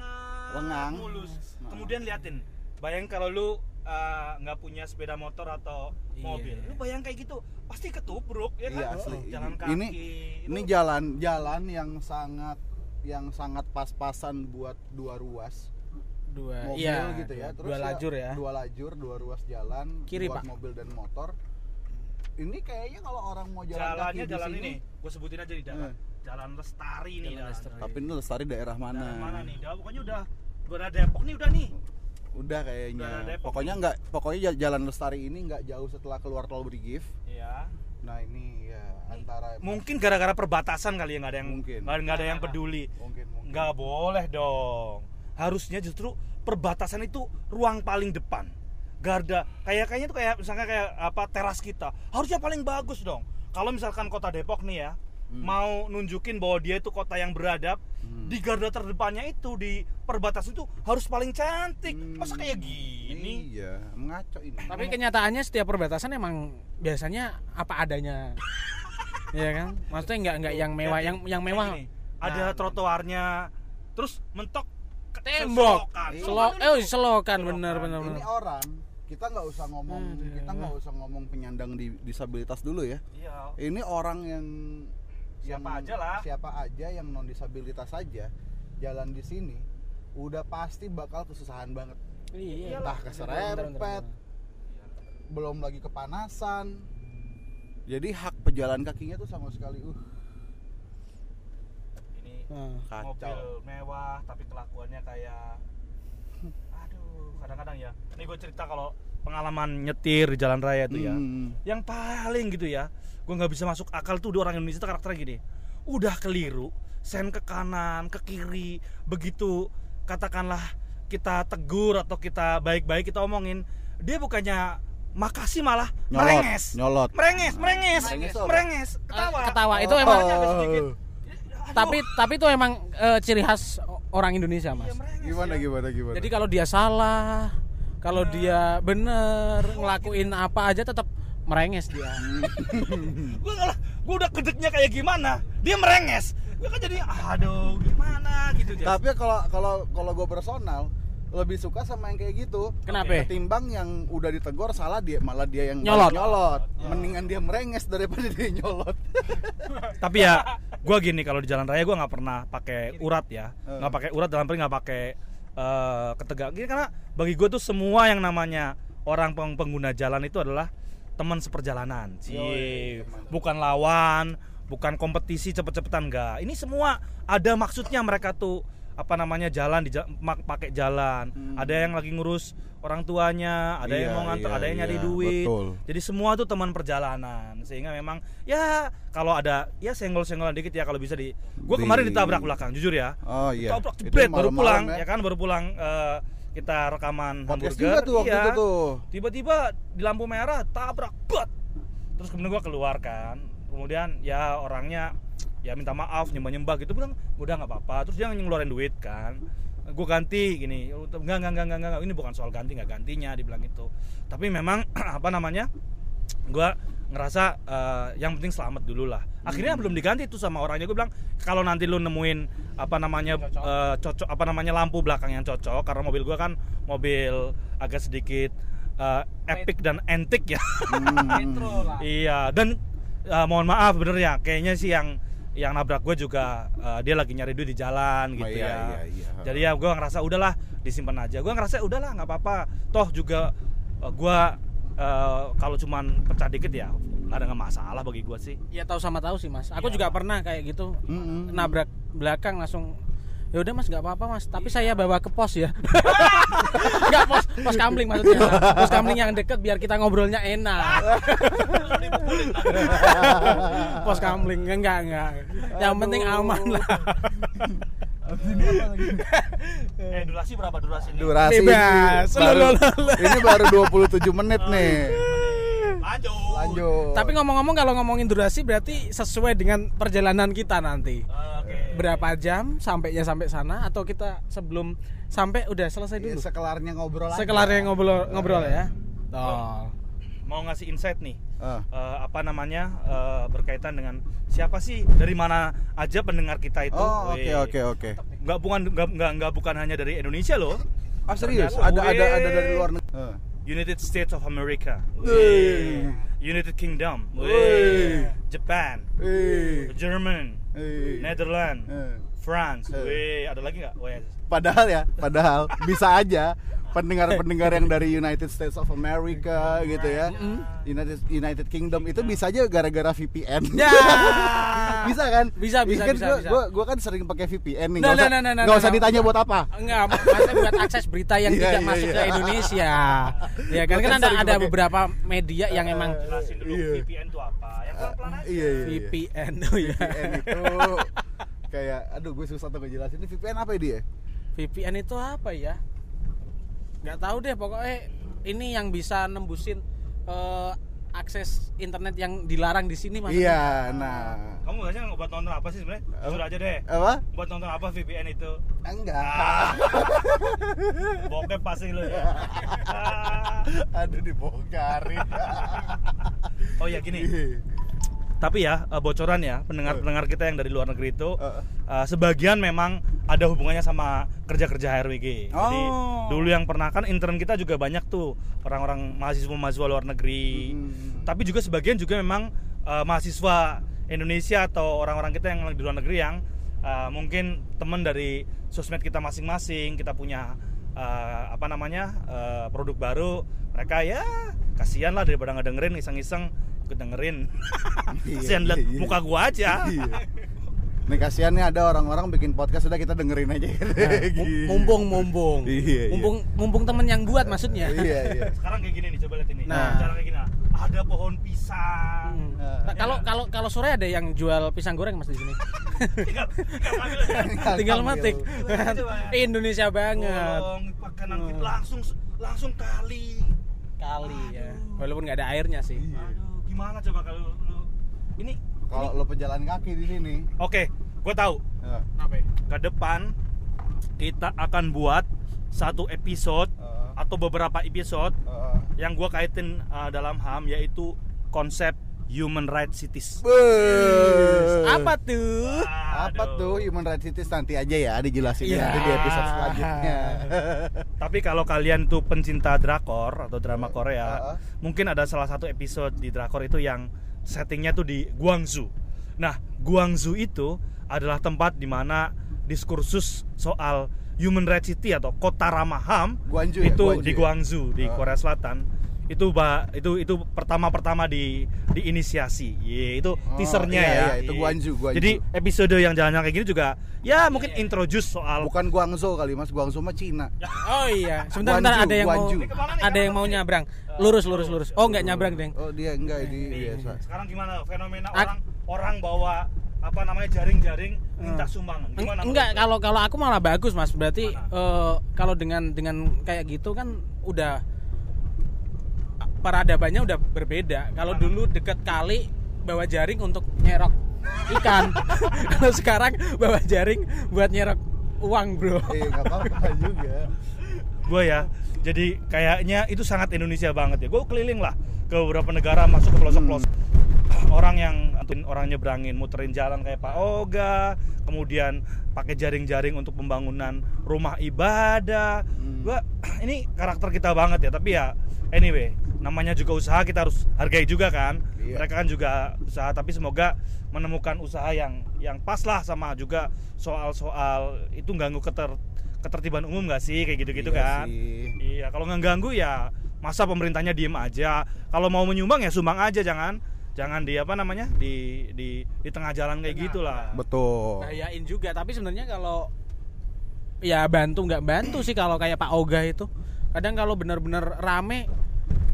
Lengang. mulus Nah. kemudian liatin bayang kalau lu uh, nggak punya sepeda motor atau Iya. mobil lu bayang kayak gitu pasti ketubruk ya kan Iya asli. jalan Ini- kaki Ini Itu- ini jalan jalan yang sangat yang sangat pas-pasan buat dua ruas dua mobil iya gitu ya. dua lajur ya Dua lajur, dua ruas jalan Kiri, buat Pak. mobil dan motor. Ini kayaknya kalau orang mau jalan jalannya kaki di jalan sini, ini gue sebutin aja di jalan Eh. jalan lestari nih Jalan jalan. Lestari. Tapi ini lestari daerah mana? Jalan mana nih Dah, pokoknya udah udah Depok nih udah nih Udah kayaknya. Udah pokoknya nggak pokoknya ja- jalan lestari ini nggak jauh setelah keluar tol Brigif. Iya. Nah ini ya antara Mungkin gara-gara perbatasan kali ya nggak ada yang Mungkin. nggak nggak ada yang peduli. mungkin mungkin. Nggak boleh dong. Harusnya justru perbatasan itu ruang paling depan. Garda kayak kayaknya tuh kayak misalnya kayak apa teras kita harusnya paling bagus dong. Kalau misalkan kota Depok nih ya Hmm. mau nunjukin bahwa dia itu kota yang beradab Hmm. di garda terdepannya itu di perbatasan itu harus paling cantik. Hmm. Masa kayak gini? Iya, ngaco ini. tapi kenyataannya setiap perbatasan emang biasanya apa adanya Iya kan maksudnya nggak nggak yang mewah yang yang mewah gini, ada trotoarnya terus mentok ke tembok selokan. Iya. selo eh selokan Selokan. bener bener ini bener orang kita nggak usah ngomong Aduh. kita nggak usah ngomong penyandang di, disabilitas dulu ya Iya. ini orang yang Siapa yang- aja lah. siapa aja yang non disabilitas saja jalan di sini udah pasti bakal kesusahan banget. Iya entah Bentar, bentar, keserempet belum lagi kepanasan. Jadi hak pejalan kakinya tuh sama sekali uh. Ini Nah. mobil mewah tapi kelakuannya kayak aduh kadang-kadang ya. Ini gue cerita kalau pengalaman nyetir di jalan raya itu ya. Hmm. yang paling gitu ya gue nggak bisa masuk akal tuh di orang Indonesia tuh karakternya gini. Udah keliru sen ke kanan ke kiri begitu katakanlah kita tegur atau kita baik-baik kita omongin dia bukannya makasih malah nyolot merenges. nyolot. Merenges merenges Merenges merenges. Ketawa. Eh, ketawa. Itu Oh. emang. Aduh, tapi tapi itu emang eh, ciri khas orang Indonesia mas. Merenges gimana ya. gimana gimana? Jadi kalau dia salah kalau Nah. dia bener ngelakuin apa aja tetap merenges dia. Gue ngalah gue udah kedeknya kayak gimana dia merenges. Gue kan jadi aduh gimana? Gitu Jas. tapi kalau kalau kalau gue personal lebih suka sama yang kayak gitu. Kenapa? ketimbang yang udah ditegur salah dia malah dia yang Nyolot. nyolot. Mendingan dia merenges daripada dia nyolot. Tapi ya gue gini kalau di jalan raya gue nggak pernah pakai urat ya. Nggak pakai urat dalam arti nggak pakai eh, ketegak gini karena bagi gue tuh semua yang namanya orang peng- pengguna jalan itu adalah teman seperjalanan. Teman. bukan lawan bukan kompetisi cepet-cepetan enggak. Ini semua ada maksudnya mereka tuh apa namanya jalan di pakai jalan. Hmm. ada yang lagi ngurus orang tuanya ada yang Iya, mau ngantor iya, ada yang nyari iya, duit. betul. jadi semua tuh teman perjalanan. Sehingga memang ya kalau ada ya senggol-senggolan dikit ya kalau bisa di gue kemarin ditabrak belakang jujur ya. Oh iya. Tabrak jebret baru pulang ya. kan? Baru pulang eh, kita rekaman podcast hamburger juga tuh waktu iya. itu tuh. Tiba-tiba di lampu merah tabrak bet terus kemudian gua keluar kan. Kemudian ya orangnya ya minta maaf nyembah nyembah gitu. Bilang udah nggak apa-apa. Terus dia ngeluarin duit kan. Gue ganti gini. Enggak enggak enggak enggak enggak. Ini bukan soal ganti nggak gantinya dibilang itu tapi memang apa namanya gua ngerasa eh, yang penting selamat dulu lah. Akhirnya belum diganti tuh sama orangnya. Gue bilang kalau nanti lu nemuin apa namanya eh, cocok apa namanya lampu belakang yang cocok karena mobil gua kan mobil agak sedikit eh, epic dan antik ya. Lah. Iya dan eh, mohon maaf bener ya kayaknya sih yang yang nabrak gue juga eh, dia lagi nyari duit di jalan gitu iya, ya. iya, iya. jadi ya gue ngerasa udahlah disimpan aja. Gue ngerasa udahlah nggak apa-apa. Toh juga gue kalau cuman pecah dikit ya nggak ada nggak masalah bagi gue sih. Ya tahu sama tahu sih mas. Aku Iya. juga pernah kayak gitu Mm-mm. nabrak belakang langsung ya udah mas nggak apa-apa mas. Tapi saya bawa ke pos ya. Nggak pos pos kamling maksudnya. Pos kamling yang deket biar kita ngobrolnya enak. Pos kamling enggak enggak. Yang penting aman lah Eh durasi berapa durasi nih? Durasi Bebas. ini baru, ini baru 27 menit nih. Lanjut. Lanjut. tapi ngomong-ngomong kalau ngomongin durasi berarti sesuai dengan perjalanan kita nanti Oke. berapa jam sampainya sampai sana atau kita sebelum sampai udah selesai Ya, dulu sekelarnya ngobrol aja. sekelarnya ngobrol ngobrol ya oh. Mau ngasih insight nih. Ah. eh, apa namanya eh, berkaitan dengan siapa sih dari mana aja pendengar kita itu Oh, oke oke oke. nggak bukan nggak, nggak, nggak bukan hanya dari Indonesia loh Ah serius? Ternyata, Ada ada wih. ada dari luar negeri. Ah. United States of America Wih. United Kingdom Wih. Japan. German Eh. Netherlands Eh. France Eh. Ada lagi nggak Wih. Padahal ya, padahal bisa aja pendengar-pendengar yang dari United States of America gitu ya. United United Kingdom itu bisa aja gara-gara VPN. ya bisa kan? Bisa, bisa, kan bisa, gua, bisa. Gua, gua kan sering pakai VPN nih. Nah, Nggak usah, nah, nah, nah, nggak nah, usah nah. ditanya buat apa. Enggak, maksudnya buat akses berita yang Iya, tidak iya, masuk iya. ke Indonesia. Ya kan kan ada ada beberapa media yang emang jelasin dulu Iya. VPN itu apa yang pelan-pelan aja Iya, iya. iya. VPN oh ya. VPN itu kayak aduh gue susah tuh ngejelasin ini VPN apa ya dia? VPN itu apa ya? Nggak tahu deh pokoknya ini yang bisa nembusin eh, akses internet yang dilarang di sini maksudnya. Iya, nah. kamu biasanya buat nonton apa sih sebenarnya jujur aja deh Apa? buat nonton apa VPN itu Enggak. bokep pasti lu ya Aduh dibongkarin. oh ya gini tapi ya eh, bocoran ya pendengar-pendengar kita yang dari luar negeri itu eh, sebagian memang ada hubungannya sama kerja-kerja HRWG. Jadi Oh. dulu yang pernah kan intern kita juga banyak tuh orang-orang mahasiswa-mahasiswa luar negeri. Hmm. Tapi juga sebagian juga memang eh, mahasiswa Indonesia atau orang-orang kita yang di luar negeri yang eh, mungkin teman dari sosmed kita masing-masing, kita punya eh, apa namanya eh, produk baru, mereka ya kasihan lah daripada nggak dengerin iseng-iseng ikut dengerin. Iya, kasihan liat iya, muka gua aja. Iya. Nih kasihan nih ada orang-orang bikin podcast udah kita dengerin aja. Mum- Mumpung mumpung. Iya, iya. Mumpung mumpung temen yang buat maksudnya. Iya, iya. Sekarang kayak gini nih, coba lihat ini. Nah. cara kayak gini. nah. Ada pohon pisang. Hmm. Nah. Nah, Kalau kalau kalau sore ada yang jual pisang goreng mas di sini. tinggal tinggal. Tinggal matik. Indonesia banget. Tolong makanan kita langsung langsung kali. Kali ya. Walaupun nggak ada airnya sih. Aduh, gimana coba kalau lu ini Kalau lo pejalan kaki di sini. Oke, gue tahu. ya, Ke depan kita akan buat satu episode eh, atau beberapa episode eh, yang gua kaitin uh, dalam HAM yaitu konsep human rights cities. Beuh. Apa tuh? Apa Aduh. tuh human rights cities nanti aja ya dijelasin Iya. nanti di episode selanjutnya. Tapi kalau kalian tuh pencinta drakor atau drama Korea, Uh-uh. mungkin ada salah satu episode di drakor itu yang settingnya tuh di Guangzhou. Nah, Guangzhou itu adalah tempat di mana diskursus soal human rights city atau kota ramah HAM Guangzhou ya? itu Guangzhou di ya? Guangzhou di Uh. Korea Selatan. Itu ba, itu itu pertama-pertama di diinisiasi. Ye, itu Oh, teasernya iya, ya. iya, itu Ye. Guangzhou, Guangzhou. Jadi episode yang jalan-jalan kayak gini juga ya mungkin introduce soal Bukan Guangzhou kali Mas, Guangzhou mah Cina. Oh iya. Sebentar, Guangzhou, sebentar ada yang mau ke mana nih? ada yang mau nyabrang. Lurus lurus lurus. Oh nggak nyabrang deng. Oh, dia enggak di biasa. Sekarang gimana fenomena orang orang bawa apa namanya jaring-jaring minta sumbangan? Eng- Gimana? Enggak, kalau kalau aku malah bagus mas. Berarti eh, kalau dengan dengan kayak gitu kan udah peradabannya udah berbeda. Kalau dulu deket kali bawa jaring untuk nyerok ikan. kalau sekarang bawa jaring buat nyerok uang bro. Eh, apa-apa juga. Gue ya. Jadi kayaknya itu sangat Indonesia banget ya. Gue keliling lah ke beberapa negara masuk ke pelosok-pelosok. Orang yang orang nyebrangin muterin jalan kayak Pak Oga kemudian pakai jaring-jaring untuk pembangunan rumah ibadah. Hmm. gua ini karakter kita banget ya tapi ya anyway namanya juga usaha kita harus hargai juga kan. Iya. mereka kan juga usaha tapi semoga menemukan usaha yang yang pas lah sama juga soal-soal itu ganggu keter ketertiban umum gak sih kayak gitu-gitu Iya kan sih. iya kalau nggak ganggu ya masa pemerintahnya diem aja kalau mau menyumbang ya sumbang aja jangan jangan di apa namanya di di di tengah jalan kayak gitulah Betul. Bayain juga. Tapi sebenarnya kalau ya bantu nggak bantu sih kalau kayak Pak Oga itu kadang kalau bener-bener rame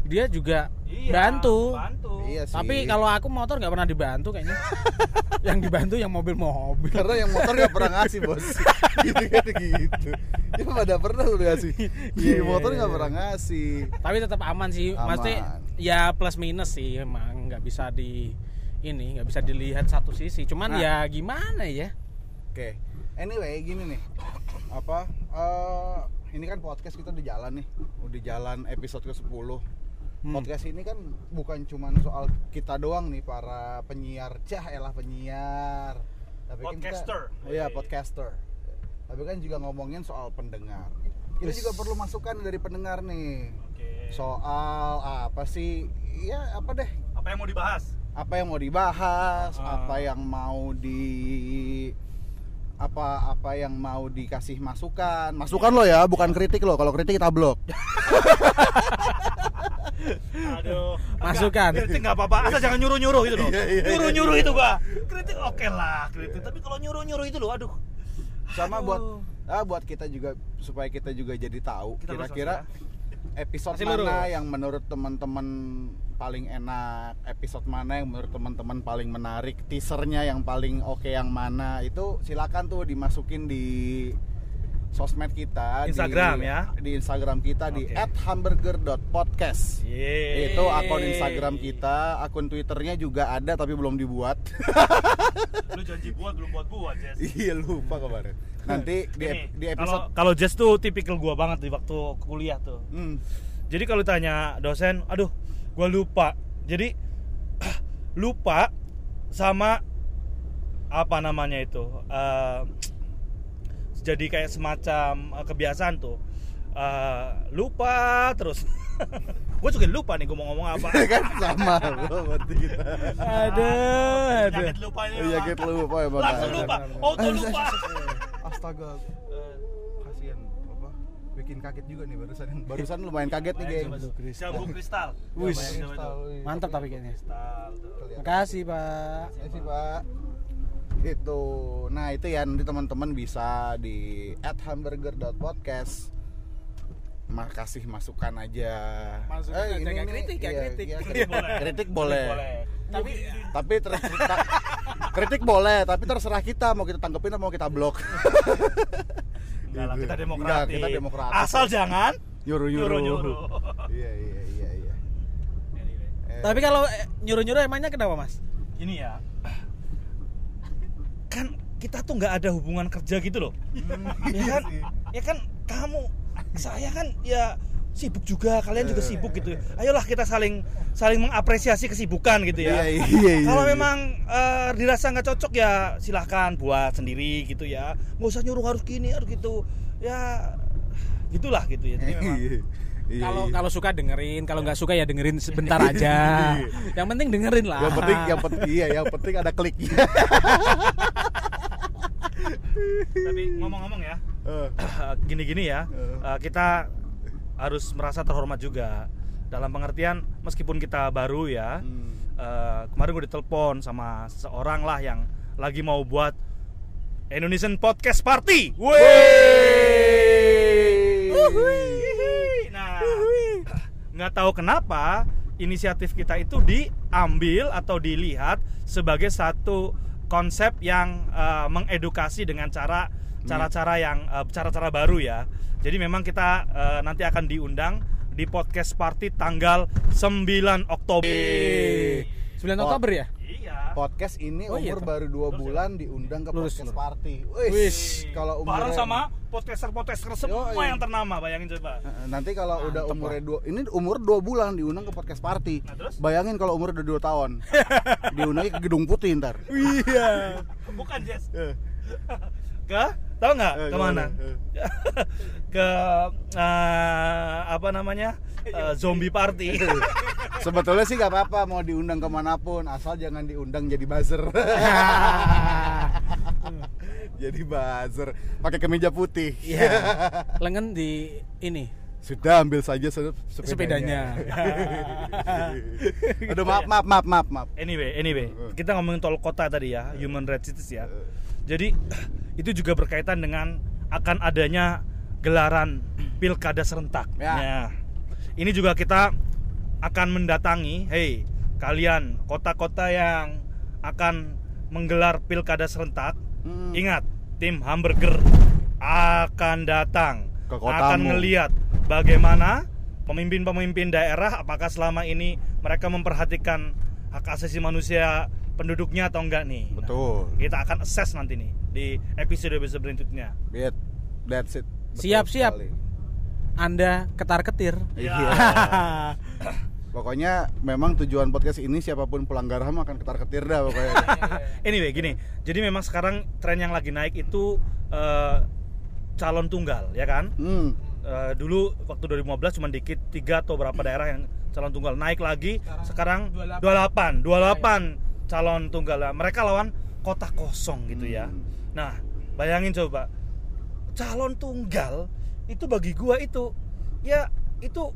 dia juga Iya, bantu. bantu. Iya sih. tapi kalau aku motor nggak pernah dibantu kayaknya. Yang dibantu yang mobil-mobil. Karena yang motor nggak pernah ngasih bos. Gitu kan gitu. Ya pada pernah lu ngasih. Iya, Iya, motor nggak pernah ngasih. Tapi tetap aman sih. Aman. pasti ya plus minus sih. Emang nggak bisa di ini nggak bisa dilihat satu sisi. Cuman Nah. ya gimana ya? Oke. Anyway gini nih. Apa eh, ini kan podcast kita di jalan nih. Udah jalan episode ke 10 Hmm. podcast ini kan bukan cuman soal kita doang nih para penyiar. Cah elah penyiar. Tapi kan kita- Podcaster. iya podcaster. Tapi kan juga ngomongin soal pendengar. Kita juga perlu masukan dari pendengar nih. Oke. soal apa sih? Ya apa deh? Apa yang mau dibahas? apa yang mau dibahas? Ah. apa yang mau di apa apa yang mau dikasih masukan masukan lo ya bukan kritik lo kalau kritik kita blok Aduh. Masukan. Enggak, kritik nggak apa-apa. Asal jangan nyuruh-nyuruh gitu loh. Iya, iya, iya. Nyuruh-nyuruh itu gua. Kritik oke lah, kritik. Tapi kalau nyuruh-nyuruh itu loh, aduh. sama Aduh. buat ah, buat kita juga supaya kita juga jadi tahu kira-kira episode Masih mana lurus. yang menurut teman-teman paling enak episode mana yang menurut teman-teman paling menarik teasernya yang paling oke yang mana itu silakan tuh dimasukin di sosmed kita Instagram di, ya. di Instagram kita di Oke. @hamburger.podcast Yeay. itu akun Instagram kita akun Twitternya juga ada tapi belum dibuat Lu janji buat belum buat-buat, Jess. iya lupa kemarin nanti di, Ini, di episode kalau Jess tuh tipikal gua banget di waktu kuliah tuh. Hmm. Jadi kalau tanya dosen, aduh, gua lupa. Jadi lupa sama apa namanya itu? eh, jadi kayak semacam eh, kebiasaan tuh. Eh, lupa terus. gue juga lupa nih gue mau ngomong apa. kan sama bro, berarti kita aduh aduh Penyakit lupa ini. Iya Bang. kita lupa ya bang Langsung lupa. Auto lupa. astaga bikin kaget juga nih barusan. Barusan lumayan kaget nih geng. Jambu kristal. Ini, itu. mantap tapi kayaknya. Kristal tuh. makasih pak. Terima kasih pak. Itu. Nah itu ya nanti teman-teman bisa di @hamburger.podcast makasih masukan aja. Masukan aja, nggak kritik, nggak iya, kritik. iya, Kritik boleh. kritik boleh. Tapi tapi ter- ta- kritik boleh tapi terserah kita mau kita tanggepin atau mau kita blok Enggak lah, kita Enggak, demokratis. kita demokratis. Asal jangan nyuruh nyuruh nyuruh-nyuruh. iya iya iya iya Anyway. Eh, tapi kalau eh, nyuruh-nyuruh emangnya kenapa mas Gini ya. Kan kita tuh nggak ada hubungan kerja gitu loh. ya kan? Ya kan kamu saya kan ya sibuk juga, kalian juga sibuk gitu. Ayolah kita saling saling mengapresiasi kesibukan gitu ya. Iya, iya, iya, Kalau memang eh, dirasa nggak cocok ya silahkan buat sendiri gitu ya. Nggak usah nyuruh harus gini harus gitu. Ya gitulah gitu ya. Jadi memang kalau iya. kalau suka dengerin kalau nggak suka ya dengerin sebentar aja yang penting dengerin lah yang penting yang penting iya yang penting ada kliknya tapi ngomong-ngomong ya, Eh, gini-gini ya, eh, kita harus merasa terhormat juga dalam pengertian meskipun kita baru ya. Hmm. eh, kemarin gue ditelepon sama seseorang lah yang lagi mau buat Indonesian Podcast Party. Nah, nggak tahu kenapa inisiatif kita itu diambil atau dilihat sebagai satu konsep yang eh, mengedukasi dengan cara cara-cara yang eh, cara-cara baru ya. Jadi memang kita eh, nanti akan diundang di podcast party tanggal 9 Oktober. Eh, 9 Oh. Oktober ya Iya. podcast ini Oh, iya, umur baru dua bulan diundang ke Lurus, podcast party. Wis. Wis, kalau umurnya Bareng sama podcaster-podcaster semua Yoi. yang ternama, bayangin coba. Eh, nanti kalau udah Mantep umurnya dua ini umur dua bulan diundang ke podcast party. Nah, terus? Bayangin kalau umur udah dua tahun diundangnya ke gedung putih ntar. iya Bukan Jess. Ke tahu nggak Eh, ke mana? ke eh, apa namanya? Eh, zombie party. Sebetulnya sih nggak apa-apa mau diundang ke mana pun asal jangan diundang jadi buzzer. jadi buzzer pakai kemeja putih. Iya. lengan di ini Sudah ambil saja se- sepedanya Aduh maaf maaf maaf maaf maaf. Anyway, anyway, kita ngomongin tol kota tadi ya, human rights ya. Jadi itu juga berkaitan dengan akan adanya gelaran pilkada serentak. Ya. Ya. Ini juga kita akan mendatangi, hey kalian kota-kota yang akan menggelar pilkada serentak, Hmm. ingat tim hamburger akan datang, Ke akan melihat bagaimana pemimpin-pemimpin daerah apakah selama ini mereka memperhatikan hak asasi manusia penduduknya atau enggak nih. Nah, Betul. kita akan assess nanti nih di episode-episode berikutnya. Beat. That's it. Betul Siap, siap. sekali. Anda ketar-ketir. Iya. Ya. Pokoknya memang tujuan podcast ini siapa pun pelanggar HAM akan ketar-ketir dah pokoknya. Anyway, gini. Jadi memang sekarang tren yang lagi naik itu eh, calon tunggal, ya kan? hmm. Eh, dulu waktu 2015 cuma dikit tiga atau berapa daerah yang calon tunggal naik lagi sekarang 28 28 calon tunggal mereka lawan kota kosong gitu ya Hmm. nah bayangin coba calon tunggal itu bagi gua itu ya itu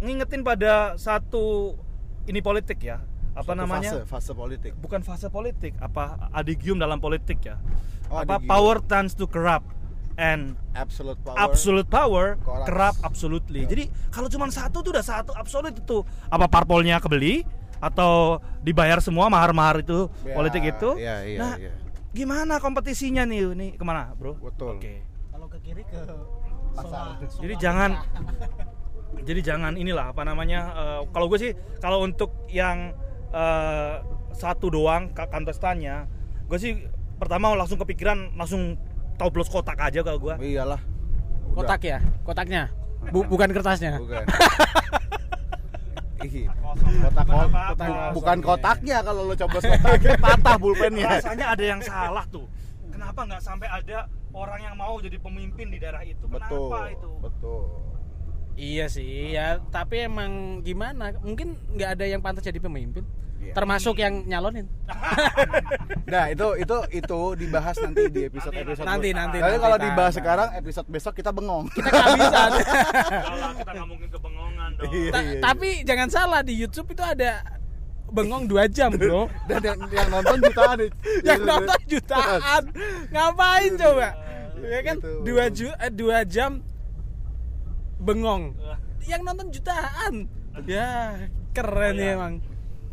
ngingetin pada satu ini politik ya apa Suatu namanya Fase, fase politik. bukan fase politik apa adigium dalam politik ya Oh, apa adigium. power tends to corrupt and Absolute power. absolute power corrupt absolutely. Jadi kalau cuma satu tuh udah satu absolut itu. Apa parpolnya kebeli atau dibayar semua mahar-mahar itu Ya, politik itu? iya, iya, nah, iya. gimana kompetisinya nih? Ini ke mana, bro? Betul. Oke. Kalau ke kiri ke Pasar. Jadi jangan jadi jangan inilah apa namanya eh, kalau gue sih kalau untuk yang eh, satu doang kontestannya gue sih pertama langsung kepikiran langsung toblos kotak aja kalau gue Iyalah. Udah. kotak ya, kotaknya. Bu- bukan kertasnya. Bukan. Ih, kotak kotak Kotak bukan kosong, kotaknya kalau lo coblos kotaknya patah pulpennya. rasanya ada yang salah tuh kenapa nggak sampai ada orang yang mau jadi pemimpin di daerah itu Betul. kenapa itu Betul. Iya sih, ya tapi emang gimana? Mungkin nggak ada yang pantas jadi pemimpin. Iya. Termasuk yang nyalonin. Nah, itu itu itu dibahas nanti di episode episode. Nanti, nanti, Tapi nanti, kalau nanti. dibahas sekarang episode besok kita bengong. Kita kehabisan. kalau kita nggak mungkin kebengongan dong Iya. Ta- tapi jangan salah di YouTube itu ada bengong 2 jam, Bro. Dan yang, yang nonton jutaan yang nonton jutaan. Ngapain coba? Ya kan Gitu. 2 ju eh, 2 jam bengong. Yang nonton jutaan. Ya, keren ya. emang.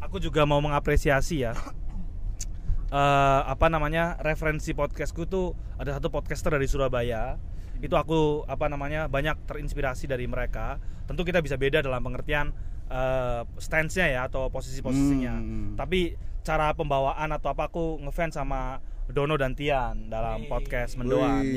Aku juga mau mengapresiasi ya Eh, apa namanya referensi podcastku tuh ada satu podcaster dari Surabaya itu aku apa namanya banyak terinspirasi dari mereka tentu kita bisa beda dalam pengertian eh, stance-nya ya atau posisi-posisinya Hmm. tapi cara pembawaan atau apa aku ngefans sama Dono dan Tian dalam Wih. podcast mendoan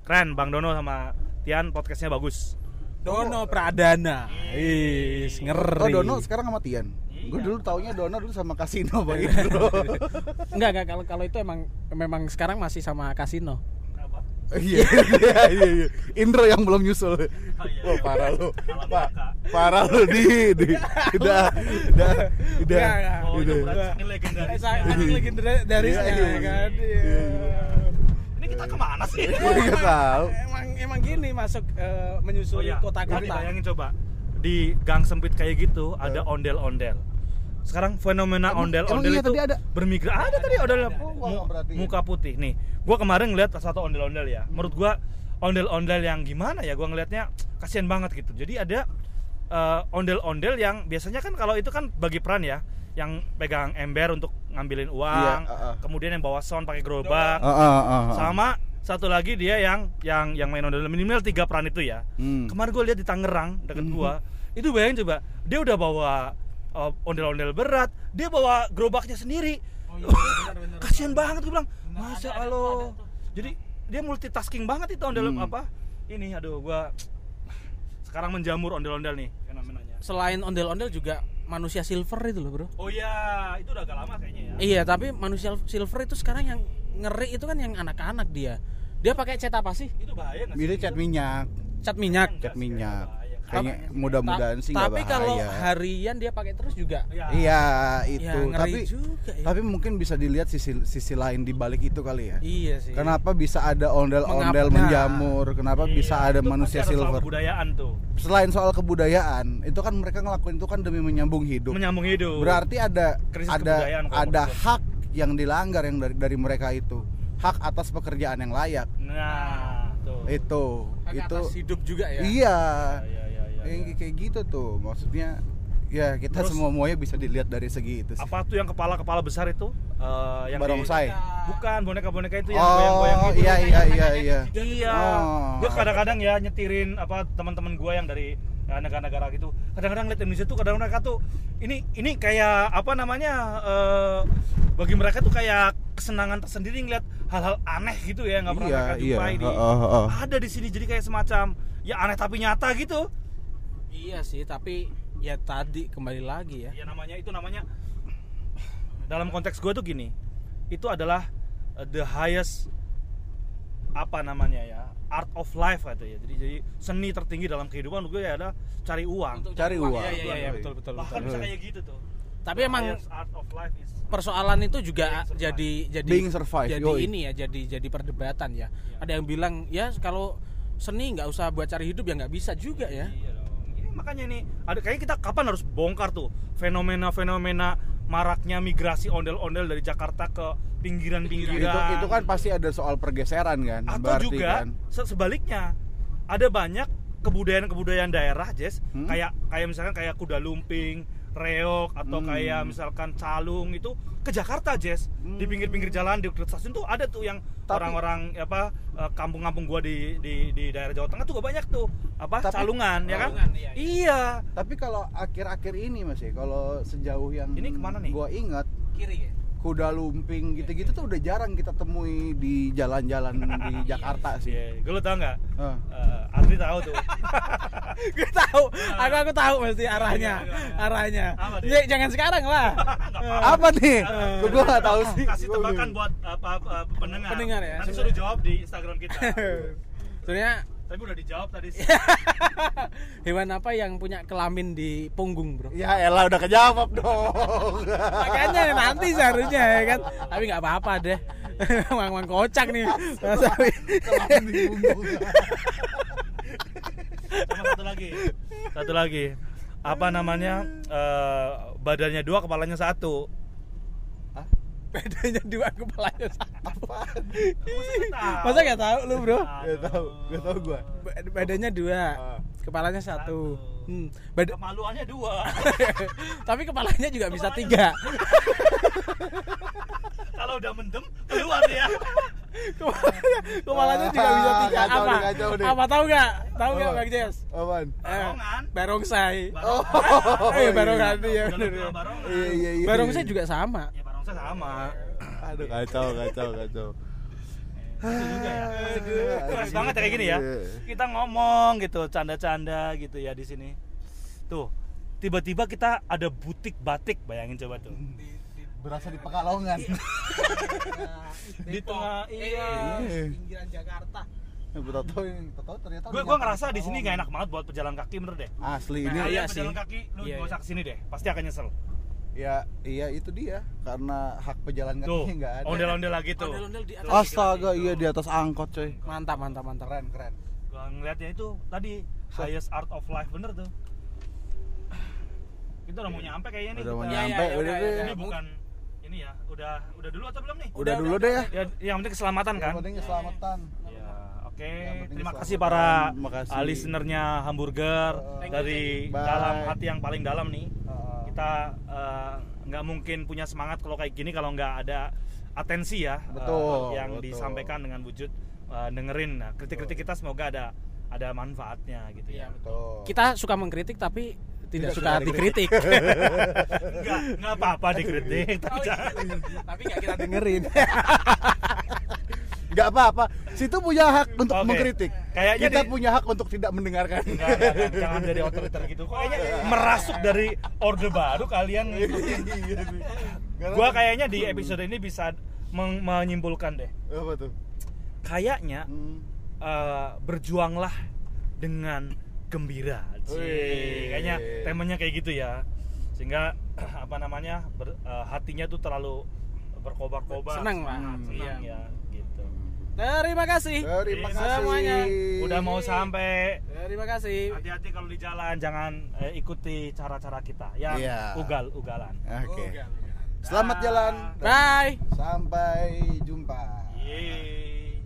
keren Bang Dono sama Tian podcastnya bagus Dono Pradana. Is, ngeri. Oh Dono sekarang sama Tian. Gue Iya. dulu taunya Dono dulu sama Kasino Bang Indro. Enggak, enggak kalau kalau itu emang memang sekarang masih sama kasino. Iya iya iya iya. Indro yang belum nyusul. iya. Oh parah lu. Pak, parah lu di, di udah udah udah. Enggak, enggak. oh udah. legendaris Iya, iya, ya kan. iya. Iya. ini kita ke mana sih Gue nggak tahu. Emang emang gini masuk eh, menyusuri Oh iya, kota-kota. Bayangin coba di gang sempit kayak gitu ada ondel-ondel. Sekarang fenomena Emang- ondel-ondel iya itu tadi ada? bermigrasi. Ada tadi ondel Oh, muka putih. Nih, gua kemarin ngeliat satu ondel-ondel ya. Menurut gua ondel-ondel yang gimana ya? Gua ngelihatnya kasihan banget gitu. Jadi ada eh, ondel-ondel yang biasanya kan kalau itu kan bagi peran ya, yang pegang ember untuk ngambilin uang, Iya, uh-uh. kemudian yang bawa sound pakai gerobak, Ah, ah, ah, ah. sama satu lagi dia yang yang yang main ondel minimal tiga peran itu ya Hmm. kemarin gue lihat di Tangerang deket gua itu bayangin coba dia udah bawa uh, ondel-ondel berat dia bawa gerobaknya sendiri kasihan banget gue bilang masa Allah jadi dia multitasking banget itu ondel Hmm. apa ini aduh gua sekarang menjamur ondel-ondel nih fenomenanya Selain ondel-ondel juga manusia silver itu loh, Bro. oh iya itu udah agak lama kayaknya ya Iya, tapi manusia silver itu sekarang yang ngeri itu kan yang anak-anak dia. Dia pakai cat apa sih? itu bahaya nggak sih cat minyak, Cat minyak. cat minyak. Kayaknya Tapi- mudah-mudahan sih nggak Tapi bahaya. kalau harian dia pakai terus juga. Ya. Iya Ya, itu, ngeri tapi juga ya. tapi mungkin bisa dilihat sisi sisi lain di balik itu kali ya. Iya sih. Kenapa bisa ada ondel-ondel menjamur? Kenapa Iya, bisa ada itu manusia pasti ada soal silver? kebudayaan tuh Selain soal kebudayaan, itu kan mereka ngelakuin itu kan demi menyambung hidup. menyambung hidup Berarti ada Krisis ada ada hak yang dilanggar yang dari dari mereka itu. hak atas pekerjaan yang layak. Nah, tuh. Itu Hak itu atas hidup juga ya. iya. Ya, ya, ya, ya, Kayak ya. gitu tuh. Maksudnya ya kita Terus- semua semuanya bisa dilihat dari segi itu sih. Apa tuh yang kepala-kepala besar itu? Eh, yang di- Barongsai. Bukan boneka-boneka itu yang Oh, goyang-goyang gitu. iya iya iya iya. Iya. Oh. Gue kadang-kadang ya nyetirin apa teman-teman gue yang dari ya, negara-negara gitu. Kadang-kadang lihat Indonesia tuh kadang mereka tuh ini ini kayak apa namanya eh, bagi mereka tuh kayak kesenangan tersendiri ngeliat hal-hal aneh gitu ya nggak pernah Iya, mereka iya. jumpai di Heeh, heeh. ada di sini jadi kayak semacam ya aneh tapi nyata gitu. Iya sih, tapi ya tadi kembali lagi ya. Ya namanya itu namanya dalam konteks gue tuh gini. Itu adalah uh, the highest apa namanya ya art of life gitu ya. Jadi jadi seni tertinggi dalam kehidupan gue ya adalah cari uang. Cari uang. Iya iya iya betul betul Bahkan betul. bisa kayak gitu tuh. Tapi The emang art of life is persoalan itu juga jadi jadi Being survive, jadi yoi. ini ya jadi jadi perdebatan ya. Ada yang bilang ya kalau seni nggak usah buat cari hidup ya nggak bisa juga ya. Iya. Ini makanya nih ada kayaknya kita kapan harus bongkar tuh fenomena-fenomena maraknya migrasi ondel-ondel dari Jakarta ke pinggiran-pinggiran. Itu itu kan pasti ada soal pergeseran kan. atau Berarti juga kan. se- sebaliknya ada banyak kebudayaan-kebudayaan daerah Jess Hmm? kayak kayak misalkan kayak kuda lumping reok atau Hmm. kayak misalkan calung itu ke Jakarta Jess di Hmm. pinggir-pinggir jalan di dekat stasiun tuh ada tuh yang Tapi- orang-orang apa eh, kampung-kampung gua di, di di daerah Jawa Tengah tuh gak banyak tuh apa Tapi- calungan ya kan Calungan, iya, iya Tapi kalau akhir-akhir ini Mas ya, kalau sejauh yang Ini ke mana nih? Gua ingat Kiri ya. Kuda lumping gitu-gitu tuh udah jarang kita temui di jalan-jalan di Jakarta sih. Iya, gue lo tau nggak? Ah. Eh, Andri tahu tuh. Gue tahu, aku aku tahu pasti arahnya, arahnya. Apa dia? Ya, jangan sekarang lah. Apa nih? Gua gua nggak tahu sih. Kasih tebakan buat apa, apa, pendengar. Pendengar ya. Nanti suruh jawab di Instagram kita. Sebenarnya Tapi udah dijawab tadi sih. Hewan apa yang punya kelamin di punggung, Bro? Ya elah udah kejawab dong. Makanya nanti seharusnya ya kan. Tapi nggak apa-apa deh. Mang mang kocak nih. Mas Awi. Sama satu lagi. Satu lagi. Apa namanya? eh, badannya dua, kepalanya satu. Bedanya dua kepalanya satu. Apaan? Masa nggak tahu lu, Bro? Gak tahu, gak tahu gua. Ba- Badannya dua, Ah. Kepalanya satu. Satu. Hmm. Bad- Kemaluannya dua. Tapi kepalanya juga bisa tiga. Kalau udah mendem keluar ya. kepalanya, kepalanya juga bisa tiga. Apa? nih. Apa tahu nggak? Tahu nggak? Bang Jess? Apaan? Eh, barongsai. Oh, Eh, iya. barongan iya. Iya iya iya. Barongsai juga sama. Ya barongsai sama. Aduh kacau kacau kacau. Keras banget ya kayak gini ya. Iya. Kita ngomong gitu, canda-canda gitu ya di sini. Tuh, tiba-tiba kita ada butik batik, bayangin coba tuh. Berasa di Pekalongan. Di tengah iya. Iya. pinggiran Jakarta. Tahu ini, tahu ternyata. Gue gua ngerasa di sini gak enak banget buat pejalan kaki bener deh. Asli ini Nah, iya iya sih. pejalan kaki lu Iya, gak usah iya. ke sini deh, pasti akan nyesel. Ya iya itu dia karena hak pejalan kaki nggak ada. ondel-ondel lagi tuh. Ondel-ondel di atas. Astaga iya di atas angkot coy. Mantap, mantap, mantap. Keren keren. Gua ngeliatnya itu tadi highest art of life bener tuh. Kita udah mau nyampe kayaknya nih. Udah mau kita. Iya, nyampe iya, udah udah, deh. iya. Ini bukan ini ya, udah udah dulu atau belum nih? Udah dulu deh ya. Ya, yang penting keselamatan kan? Yang penting keselamatan. Ya, oke. Penting Terima kasih para uh, listenernya Hamburger you, dari dalam hati yang paling dalam nih. Kita uh, nggak mungkin punya semangat kalau kayak gini kalau nggak ada atensi ya uh, Betul, yang betul. disampaikan dengan wujud uh, dengerin. Nah, kritik-kritik kita semoga ada ada manfaatnya gitu ya. Betul. Kita suka mengkritik tapi tidak, Tidak suka dikritik. Enggak, enggak apa-apa dikritik. tapi jangan- tapi nggak kita dengerin. Nggak apa-apa. Situ punya hak untuk Oke. mengkritik. Kayaknya Kita di- punya hak untuk tidak mendengarkan. Enggak, enggak, enggak, jangan jadi otoriter gitu. Kayaknya merasuk dari orde baru kalian. Iya sih. Gua kayaknya di episode ini bisa meng- menyimpulkan deh. apa tuh? Kayaknya Hmm. eh, berjuanglah dengan gembira. Wih. Kayaknya temanya kayak gitu ya. Sehingga apa namanya? ber- eh, hatinya tuh terlalu berkobar-kobar. Senang lah. Senang, senang ya. Terima kasih. Terima kasih semuanya. Udah mau sampai. Terima kasih. Hati-hati kalau di jalan jangan eh, ikuti cara-cara kita yang yeah. ugal-ugalan. Oke. Okay. Selamat jalan. Bye. Sampai jumpa. Yeay.